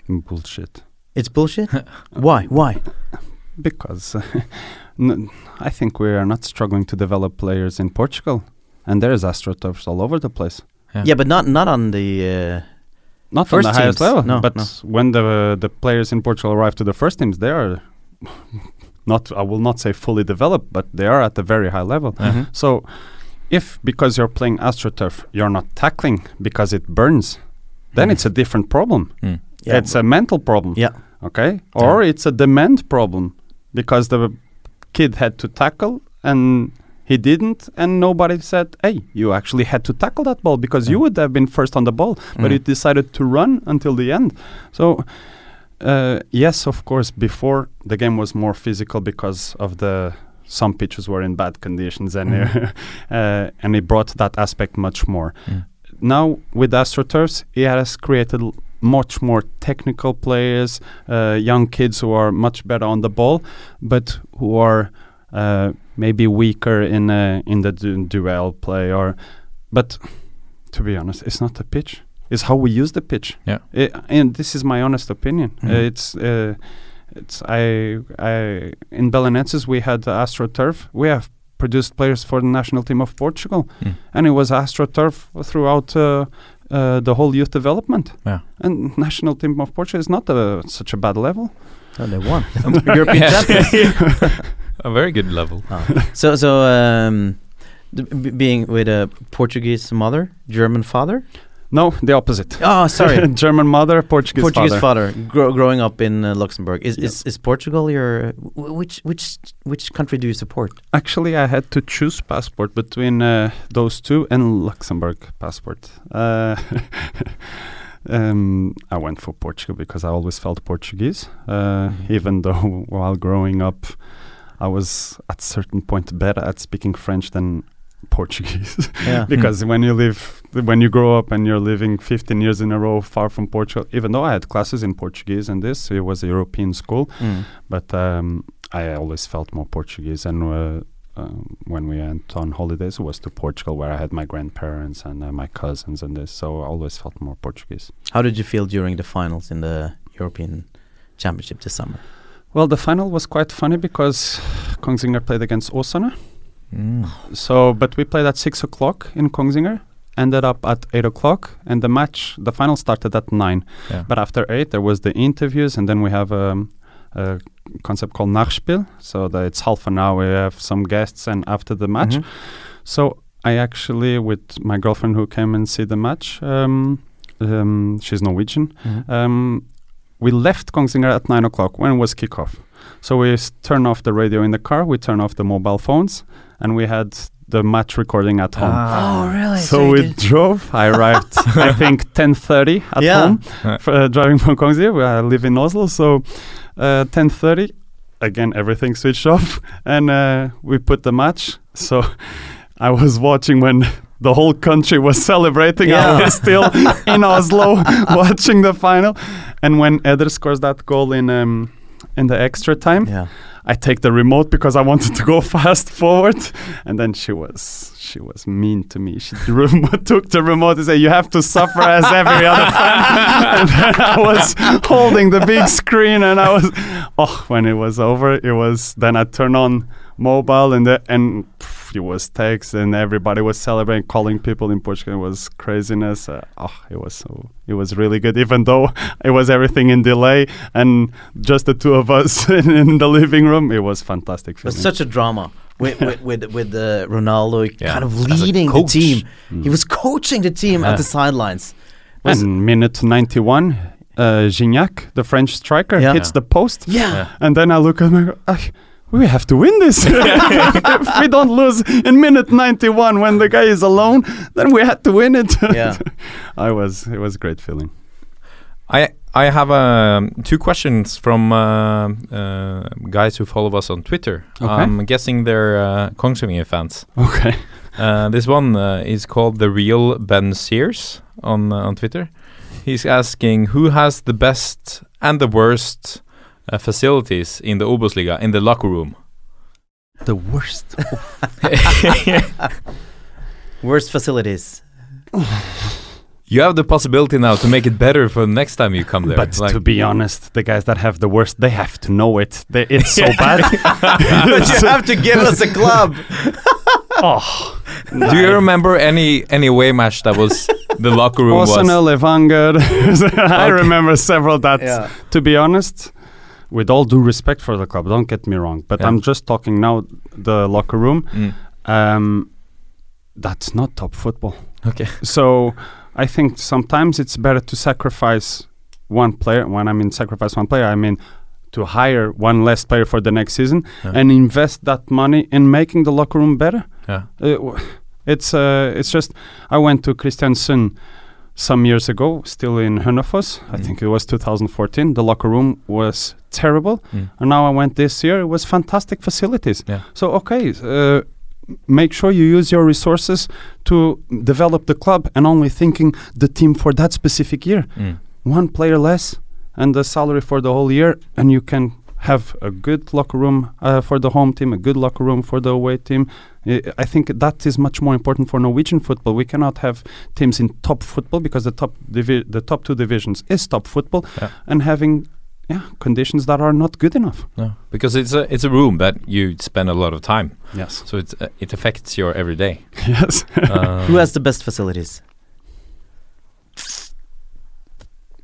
Bullshit. It's bullshit. Why? Why? because I think we are not struggling to develop players in Portugal, and there's astroturfs all over the place. Yeah, but not not on the. Uh, Not First on the highest teams. level, No, but no. when the the players in Portugal arrive to the first teams, they are not. I will not say fully developed, but they are at a very high level. Mhm. So, if because you're playing astroturf, you're not tackling because it burns, then Mhm. it's a different problem. Mm. yeah, it's a mental problem. yeah. Okay, or it's a demand problem because the kid had to tackle and he didn't, and nobody said, "Hey, you actually had to tackle that ball because you Mm. would have been first on the ball, but Mm. you decided to run until the end." So, uh, yes, of course, before the game was more physical because of the some pitches were in bad conditions, and uh, and it brought that aspect much more. Mm. Now with AstroTurfs, it has created much more technical players, uh, young kids who are much better on the ball, but who are uh, maybe weaker in uh, in the du- duel play. Or, but to be honest, it's not the pitch; it's how we use the pitch. Yeah. I- and this is my honest opinion. Uh, Mhm. it's. Uh, it's I I in Belenenses we had AstroTurf. We have produced players for the national team of Portugal, Mm. and it was AstroTurf throughout uh, uh, the whole youth development. Yeah. And national team of Portugal is not a, such a bad level. They won. European champions. A very good level. Oh. So so um, d- b- being with a Portuguese mother, German father. No, the opposite. Oh, sorry. German mother, Portuguese, Portuguese father. father, grow, growing up in uh, Luxembourg. Is, Yeah. is is Portugal your wh- which which which country do you support? Actually, I had to choose passport between uh, those two and Luxembourg passport. Uh, um, I went for Portugal because I always felt Portuguese, uh, Mhm. even though while growing up, I was at certain point better at speaking French than Portuguese. Yeah. because when you live, when you grow up and you're living 15 years in a row far from Portugal, even though I had classes in Portuguese and this, it was a European school, Mm. but um, I always felt more Portuguese. And uh, um, when we went on holidays, it was to Portugal where I had my grandparents and uh, my cousins and this, so I always felt more Portuguese. How did you feel during the finals in the European Championship this summer? Well, the final was quite funny because Kongsvinger played against Åsane. Mm. So, but we played at six o'clock in Kongsvinger. Ended up at eight o'clock, and the match, the final started at nine. Yeah. But after eight, there was the interviews, and then we have um, a concept called Nachspiel. So that it's half an hour. We have some guests, and after the match. Mhm. So I actually, with my girlfriend who came and see the match, um, um, she's Norwegian. Mhm. Um, we left Kongsvinger at nine o'clock when it was kickoff. So we s- turn off the radio in the car, we turn off the mobile phones, and we had the match recording at home. Oh, really? So we drove. I arrived, I think, ten thirty at Yeah. home, Uh. f- uh, driving from Kongsvinger. I live in Oslo, so uh, ten thirty. Again, everything switched off, and uh, we put the match. So I was watching when the whole country was celebrating. Yeah. I was still in Oslo watching the final, and when Eder scores that goal in um, in the extra time, Yeah. I take the remote because I wanted to go fast forward, and then she was she was mean to me. She took the remote and said, "You have to suffer as every other fan." and then I was holding the big screen, and I was oh, when it was over, it was then I turn on mobile and the, and pff, it was text and everybody was celebrating, calling people in Portugal. It was craziness. Uh, oh, it was so it was really good, even though it was everything in delay and just the two of us in, in the living room. It was fantastic. It was such a drama with with with, with uh, Ronaldo Yeah. kind of leading the team. Mm. He was coaching the team Yeah. at the sidelines. Was- and minute 91, uh, Gignac, the French striker, Yeah. hits the post. yeah. And then I look at him and go, "Ah, we have to win this. if we don't lose in minute 91 when the guy is alone, then we had to win it. Yeah. I was, it was a great feeling. I I have um, two questions from uh, uh, guys who follow us on Twitter. Okay. I'm guessing they're uh, Kongsvinger fans. Okay. Uh, this one uh, is called the real Ben Sears on uh, on Twitter. He's asking who has the best and the worst uh, facilities in the Obosliga in the locker room. The worst. worst facilities. You have the possibility now to make it better for the next time you come there. But Like- to be honest, the guys that have the worst, they have to know it. They, it's so bad. but you have to give us a club. oh, do you remember any any away match that was the locker room was? Arsenal, Evanger. I remember several that. Yeah. To be honest, with all due respect for the club, don't get me wrong, but Yeah. I'm just talking now the locker room. Mm. Um, that's not top football. Okay. So I think sometimes it's better to sacrifice one player. When I mean sacrifice one player, I mean to hire one less player for the next season Yeah. and invest that money in making the locker room better. Yeah. Uh, w- it's uh, it's just I went to Kristiansund some years ago, still in. I Mm. think it was 2014. The locker room was terrible, Mm. and now I went this year. It was fantastic facilities. Yeah. So okay, uh, make sure you use your resources to develop the club, and only thinking the team for that specific year. Mm. One player less, and the salary for the whole year, and you can have a good locker room uh, for the home team, a good locker room for the away team. I I think that is much more important for Norwegian football. We cannot have teams in top football because the top divi- the top two divisions is top football, Yeah. and having yeah conditions that are not good enough. No, because it's a it's a room that you spend a lot of time, Yes. so it's uh, it affects your everyday. yes. Uh, Who has the best facilities?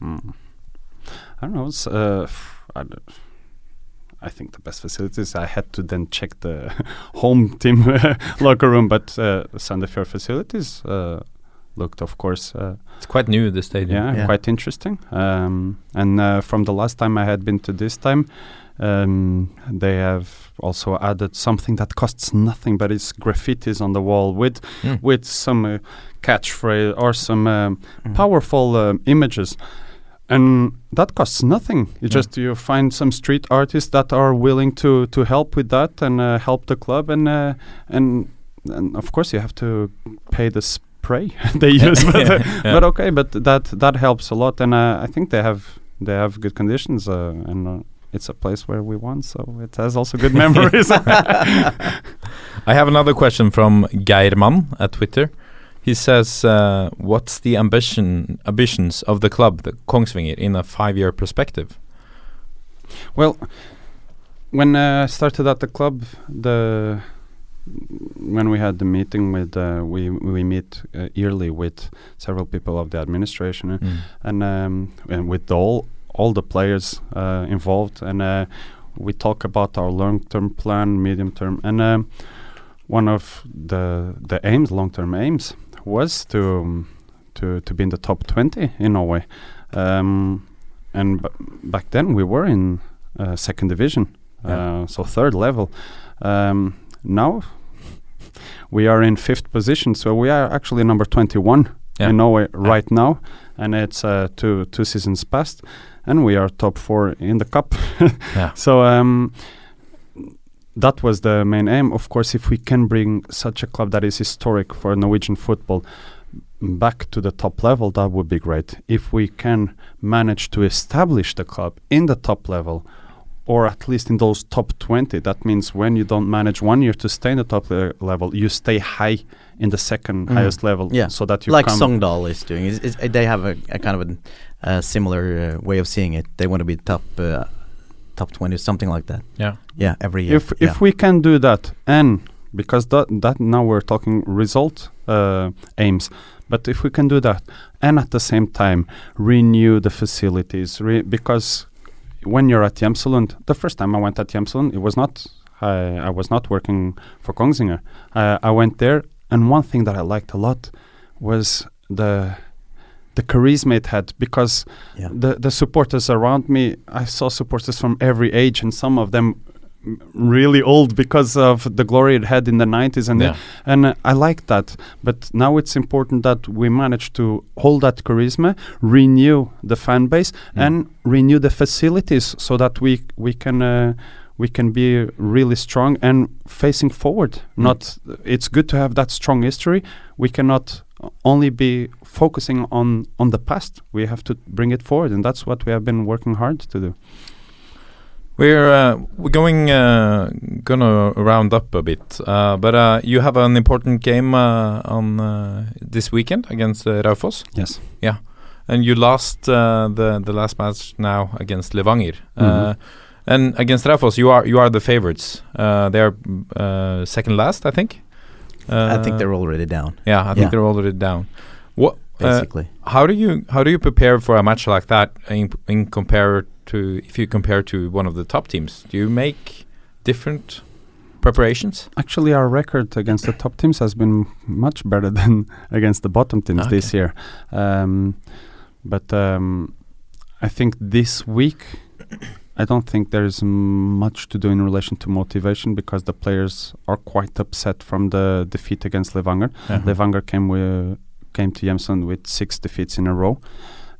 Mm. I don't know. It's, uh, f- I, d- I think the best facilities. I had to then check the home team locker room, but uh, Sandefjord facilities uh, looked, of course, uh, it's quite new the stadium. yeah, Yeah. quite interesting. Um, and uh, from the last time I had been to this time, um, they have also added something that costs nothing, but it's graffitis on the wall with Mm. with some uh, catchphrase or some um, Mm. powerful um, images. And that costs nothing. You Yeah. just you find some street artists that are willing to to help with that and uh, help the club and uh, and and of course you have to pay the spray they use. but, uh, Yeah. but okay, but that that helps a lot, and uh, I think they have they have good conditions, uh, and uh, it's a place where we won, so it has also good memories. I have another question from Geirman at Twitter. He says, uh, "What's the ambition ambitions of the club, the Kongsvinger, in a five-year perspective?" well, when uh, I started at the club, the when we had the meeting with uh, we we meet uh, yearly with several people of the administration uh, Mm. and um, and with all all the players uh, involved, and uh, we talk about our long-term plan, medium-term, and um, one of the the aims, long-term aims, was to um, to to be in the top 20 in Norway, um, and b- back then we were in uh, second division, Yeah. uh, so third level. Um, now we are in fifth position, so we are actually number 21 Yeah. in Norway right now, and it's uh, two two seasons past, and we are top four in the cup. Yeah. So um, that was the main aim. Of course, if we can bring such a club that is historic for Norwegian football back to the top level, that would be great. If we can manage to establish the club in the top level, or at least in those top 20, that means when you don't manage one year to stay in the top le- level, you stay high in the second Mm. highest level, Yeah. so that you like Sogndal is doing. Is, they have a, a kind of a uh, similar uh, way of seeing it. They want to be top uh, top twenty, something like that. Yeah. Yeah, every year. if yeah. if we can do that and because that that now we're talking result uh, aims but if we can do that and at the same time renew the facilities re- because when you're at Gjemselund the first time I went at Gjemselund it was not I, I was not working for Kongsvinger uh, I went there and one thing that I liked a lot was the the charisma it had because Yeah. the the supporters around me I saw supporters from every age and some of them really old because of the glory it had in the 90s and Yeah. and uh, I like that but now it's important that we manage to hold that charisma renew the fan base Mm. and renew the facilities so that we we can uh, we can be really strong and facing forward Mm. not it's good to have that strong history we cannot only be focusing on on the past we have to bring it forward and that's what we have been working hard to do We're uh, we're going uh, gonna round up a bit, uh, but uh, you have an important game uh, on uh, this weekend against uh, Raufoss. Yes. Yeah, and you lost uh, the the last match now against Levanger. Uh, Mhm. and against Raufoss, you are you are the favorites. They're uh, second last, I think. I think Uh, they're already down, yeah, I think yeah. they're already down. What uh, basically. how do you how do you prepare for a match like that in, in compare to if you compare to one of the top teams? Do you make different preparations? Actually, our record against the top teams has been much better than against the bottom teams Okay. this year. Um, but um, I think this week, I don't think there's much to do in relation to motivation because the players are quite upset from the defeat against Levanger. Yeah. Levanger came with, came to Gjemselund with six defeats in a row.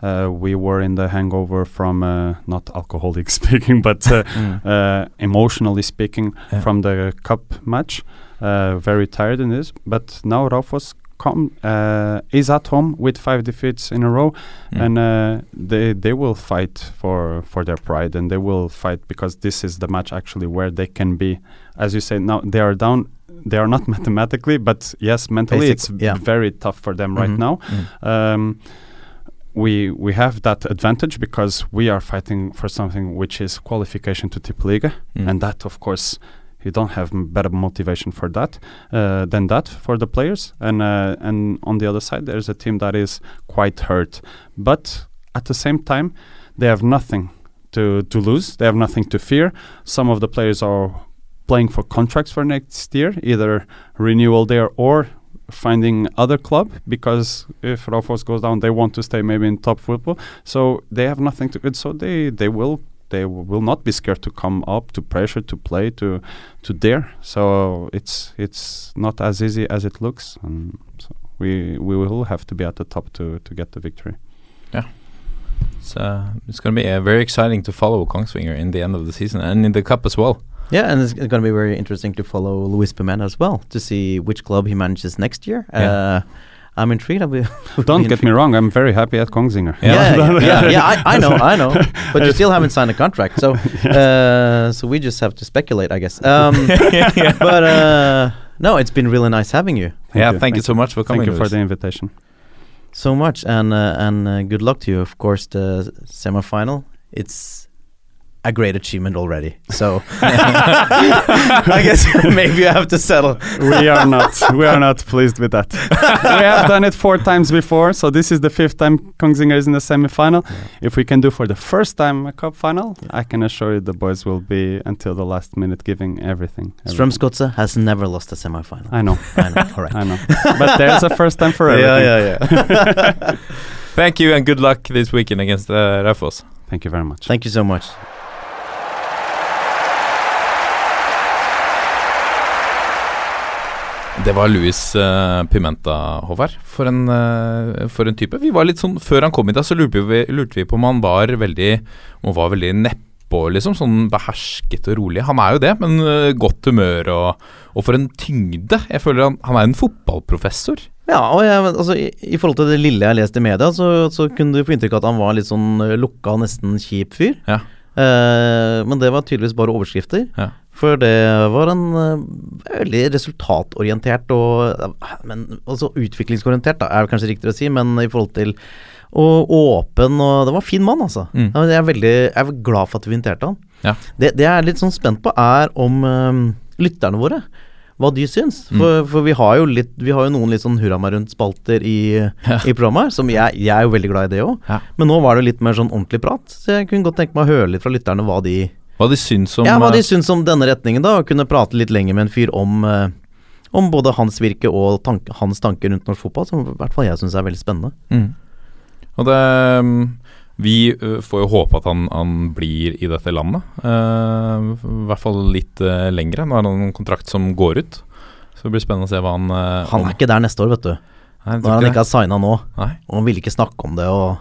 Uh, we were in the hangover from uh, not alcoholic speaking, but uh, Mm. uh, emotionally speaking, Yeah. from the cup match. Uh, very tired in this, but now Raufoss come uh, is at home with five defeats in a row, Mm. and uh, they they will fight for for their pride, and they will fight because this is the match actually where they can be, as you say now they are down. They are not mathematically, but yes, mentally Basic- it's yeah. very tough for them right Mhm. now. Mm. Um, we we have that advantage because we are fighting for something which is qualification to Tippeliga, Mm. and that of course you don't have better motivation for that uh, than that for the players. And uh, and on the other side, there's a team that is quite hurt, but at the same time, they have nothing to to lose. They have nothing to fear. Some of the players are playing for contracts for next year, either renewal there or finding other club because if Raufoss goes down, they want to stay maybe in top football. So they have nothing to. So they they will they w- will not be scared to come up, to pressure, to play, to to dare. So it's it's not as easy as it looks, and so we we will have to be at the top to to get the victory. Yeah. It's uh, it's going to be uh, very exciting to follow Kongsvinger in the end of the season and in the cup as well. Yeah, and it's going to be very interesting to follow Luis Pimenta as well to see which club he manages next year. Yeah. Uh, I'm intrigued. I'll be- Don't be get me wrong, I'm very happy at Kongsvinger. Yeah, yeah, yeah, yeah, I, I know, I know, but you still haven't signed a contract, so uh, so we just have to speculate, I guess. Um, But uh, no, it's been really nice having you. yeah, you. thank you so much for coming. Thank you for the invitation. so much, and uh, and uh, good luck to you. Of course, the semifinal. It's a great achievement already. So I guess maybe you have to settle. we are not we are not pleased with that. we have done it four times before, so this is the fifth time Kongsvinger is in the semi-final. If we can do for the first time a cup final, I can assure you the boys will be until the last minute giving everything. everything. Strømsgodset has never lost a semifinal. I know, I know. All right. I know, but there's a first time for everything. yeah, yeah. yeah. Thank you and good luck this weekend against uh, Raufoss. Thank you very much. Thank you so much. Det var Louis uh, Pimenta, Håvard. For en, uh, for en type. Vi var litt sånn, Før han kom hit, da, så lurte vi, lurte vi på om han var veldig Om han var veldig nedpå, liksom. Sånn behersket og rolig. Han er jo det, men uh, godt humør og, og for en tyngde. Jeg føler han, han er en fotballprofessor. Ja, og jeg, altså, i, i forhold til det lille jeg leste i media, så, så kunne du få inntrykk av at han var litt sånn lukka, nesten kjip fyr. Ja. Uh, men det var tydeligvis bare overskrifter. Ja. For det var en eh, veldig resultatorientert og eh, Men altså utviklingsorientert, da, er det kanskje riktigere å si, men i forhold til og åpen og Det var fin mann, altså. Mm. Jeg er veldig jeg er glad for at vi inviterte han. Ja. Det, det jeg er litt sånn spent på, er om um, lytterne våre hva de syns. Mm. For, for vi har jo litt Vi har jo noen litt sånn hurra meg rundt-spalter i, Ja. i programmet her, som jeg, jeg er jo veldig glad i det òg. Ja. Men nå var det litt mer sånn ordentlig prat, så jeg kunne godt tenke meg å høre litt fra lytterne hva de Hva de syns om ja, hva de eh, syns om denne retningen, da. å kunne prate litt lenger med en fyr om, eh, om både hans virke og tank, hans tanker rundt norsk fotball, som i hvert fall jeg syns er veldig spennende. mm. Og det mm, Vi får jo håpe at han, han blir i dette landet. Eh, I hvert fall litt uh, lengre. Nå er det en kontrakt som går ut. Så det blir spennende å se hva han eh, Han om- er ikke der neste år, vet du. Nei, Når han ikke har signa nå. Nei. og han vil ikke snakke om det og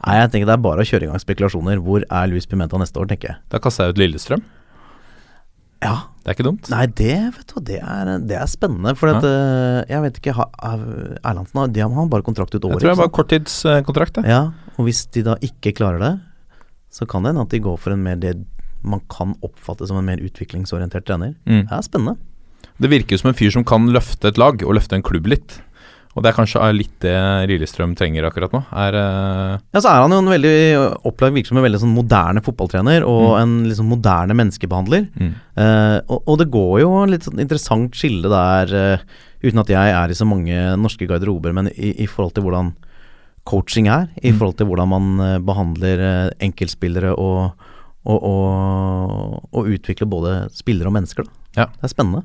Nei, jeg tenker det er bare å kjøre i gang spekulasjoner. Hvor er Luis Pimenta neste år, tenker jeg. Da kaster jeg ut Lillestrøm. Ja, Det er ikke dumt. Nei, det vet du hva, det er, det er spennende. For at, eh, jeg vet ikke Erlandsen har, de har han bare kontrakt ut Jeg tror det er bare korttidskontrakt. det. Ja, og hvis de da ikke klarer det, så kan det hende at de går for en mer det man kan oppfatte som en mer utviklingsorientert trener. Mm. Det er spennende. Det virker jo som en fyr som kan løfte et lag, og løfte en klubb litt. Og det er kanskje litt det Lillestrøm trenger akkurat nå. Er uh... Ja, så er han jo en veldig opplagt virker som en veldig sånn moderne fotballtrener og en liksom moderne menneskebehandler. mm. Uh, og, og det går jo en litt sånn interessant skille der, uh, uten at jeg er i så mange norske garderober, men i, i forhold til hvordan coaching er, i Mm. forhold til hvordan man eh, behandler eh, enkeltspillere og, og, og, og utvikler både spillere og mennesker. Da. Ja. Det er spennende.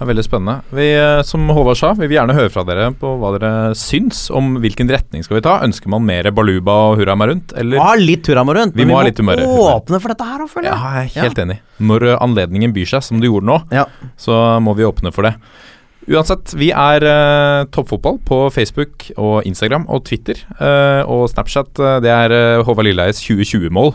Det er veldig spennende. Vi, eh, som Håvard sa, vi vil gjerne høre fra dere på hva dere syns om hvilken retning skal vi ta. Ønsker man mer baluba og hurra meg rundt, eller Ah, litt hurra rundt, Vi men må vi må, humør. åpne for dette her, òg, føler Ja, jeg. jeg er helt enig. Når eh, anledningen byr seg, som du gjorde nå, Ja. så må vi åpne for det. Uansett, vi er uh, toppfotball på Facebook og Instagram og Twitter. Uh, og Snapchat, uh, det er Håvard Lilleheis 2020-mål.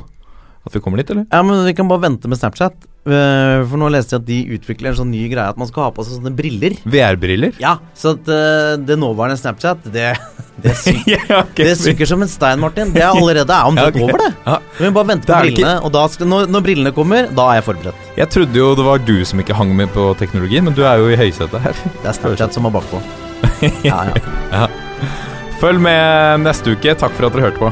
At vi kommer dit, eller? Ja, men vi kan bare vente med Snapchat. Eh, For nå leste jeg at de utvikler en sånn ny greie at man skal ha på seg sånne briller. VR-briller? Ja, så at uh, det nåværende Snapchat, det, det, synker, ja, okay. det syker som en stein, Martin. Det er allerede er omtrent Ja, ok. over, det. Ja. Vi bare vente på brillene, ikke- og skal, når, når brillene kommer, da er jeg forberedt. Jeg trodde jo det var du som ikke hang med på teknologien, men du er jo i høysetet her. Det er Snapchat som er bakpå. Ja, ja. Følg med neste uke. Takk for at dere hørte på.